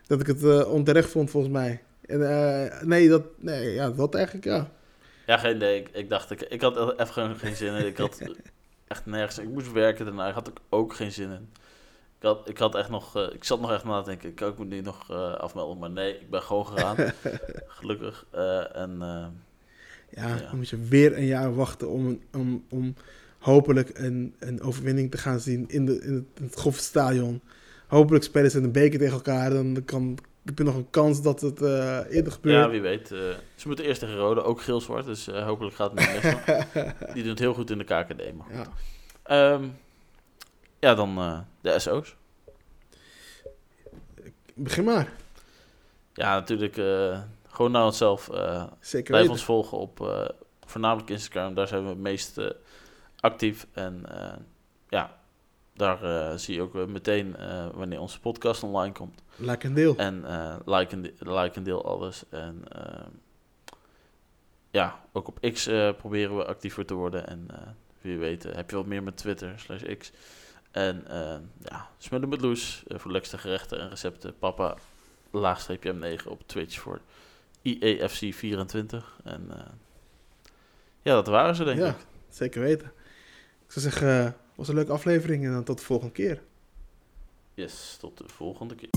dat ik het eh, onterecht vond, volgens mij. En, eh, nee, dat, nee, ja, dat eigenlijk, ja. Ja, geen idee. Ik, ik dacht, ik, ik had even geen zin in. Ik had echt nergens... Ik moest werken daarna. Ik had ook geen zin in. Ik, had, ik, had echt nog, eh, ik zat nog echt na te denken. Ik, ik moet nu nog eh, afmelden. Maar nee, ik ben gewoon gegaan. Gelukkig. Eh, en Ja, Ja. dan moet je weer een jaar wachten om, om, om hopelijk een, een overwinning te gaan zien in, de, in het, in het Goffertstadion. Hopelijk spelen ze een beker tegen elkaar. Dan kan, heb je nog een kans dat het eerder gebeurt. ja, wie weet. ze moeten eerst tegen Rode. Ook geel-zwart. Dus hopelijk gaat het niet. Die doen het heel goed in de KKD. Maar ja. Ehm, ja, dan eh, de SO's. Begin maar. Ja, natuurlijk eh, gewoon naar onszelf. eh Zeker blijf ons volgen op voornamelijk Instagram. Daar zijn we het meest actief. En ja, daar zie je ook meteen wanneer onze podcast online komt. Like een deel. En like, en like en deel alles. En ja, ook op X proberen we actiever te worden. En wie weet heb je wat meer met Twitter slash X. En eh, ja, smullen met Loes eh, voor de lekkerste gerechten en recepten. Papa laagstreepje M9 op Twitch voor E IEFC24. En eh, ja, dat waren ze denk Ja, ik. zeker weten. Ik zou zeggen, was een leuke aflevering en dan tot de volgende keer. Yes, tot de volgende keer.